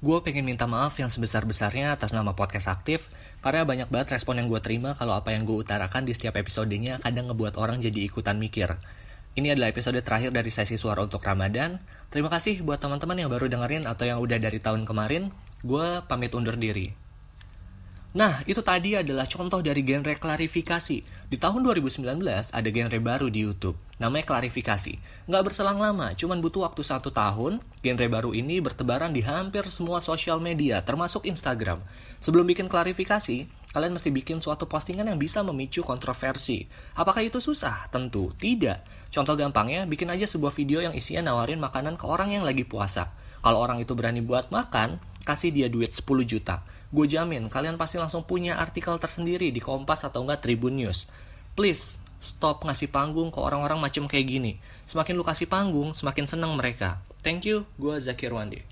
Gue pengen minta maaf yang sebesar-besarnya atas nama podcast aktif, karena banyak banget respon yang gue terima kalau apa yang gue utarakan di setiap episodenya kadang ngebuat orang jadi ikutan mikir. Ini adalah episode terakhir dari sesi suara untuk Ramadan. Terima kasih buat teman-teman yang baru dengerin atau yang udah dari tahun kemarin. Gue pamit undur diri. Nah, itu tadi adalah contoh dari genre klarifikasi. Di tahun 2019 ada genre baru di YouTube, namanya klarifikasi. Nggak berselang lama, cuman butuh waktu satu tahun, genre baru ini bertebaran di hampir semua sosial media, termasuk Instagram. Sebelum bikin klarifikasi, kalian mesti bikin suatu postingan yang bisa memicu kontroversi. Apakah itu susah? Tentu tidak. Contoh gampangnya, bikin aja sebuah video yang isinya nawarin makanan ke orang yang lagi puasa. Kalau orang itu berani buat makan, kasih dia duit 10 juta. Gue jamin kalian pasti langsung punya artikel tersendiri di Kompas atau enggak Tribun News. Please, stop ngasih panggung ke orang-orang macam kayak gini. Semakin lu kasih panggung, semakin seneng mereka. Thank you, gue Zakir Wandi.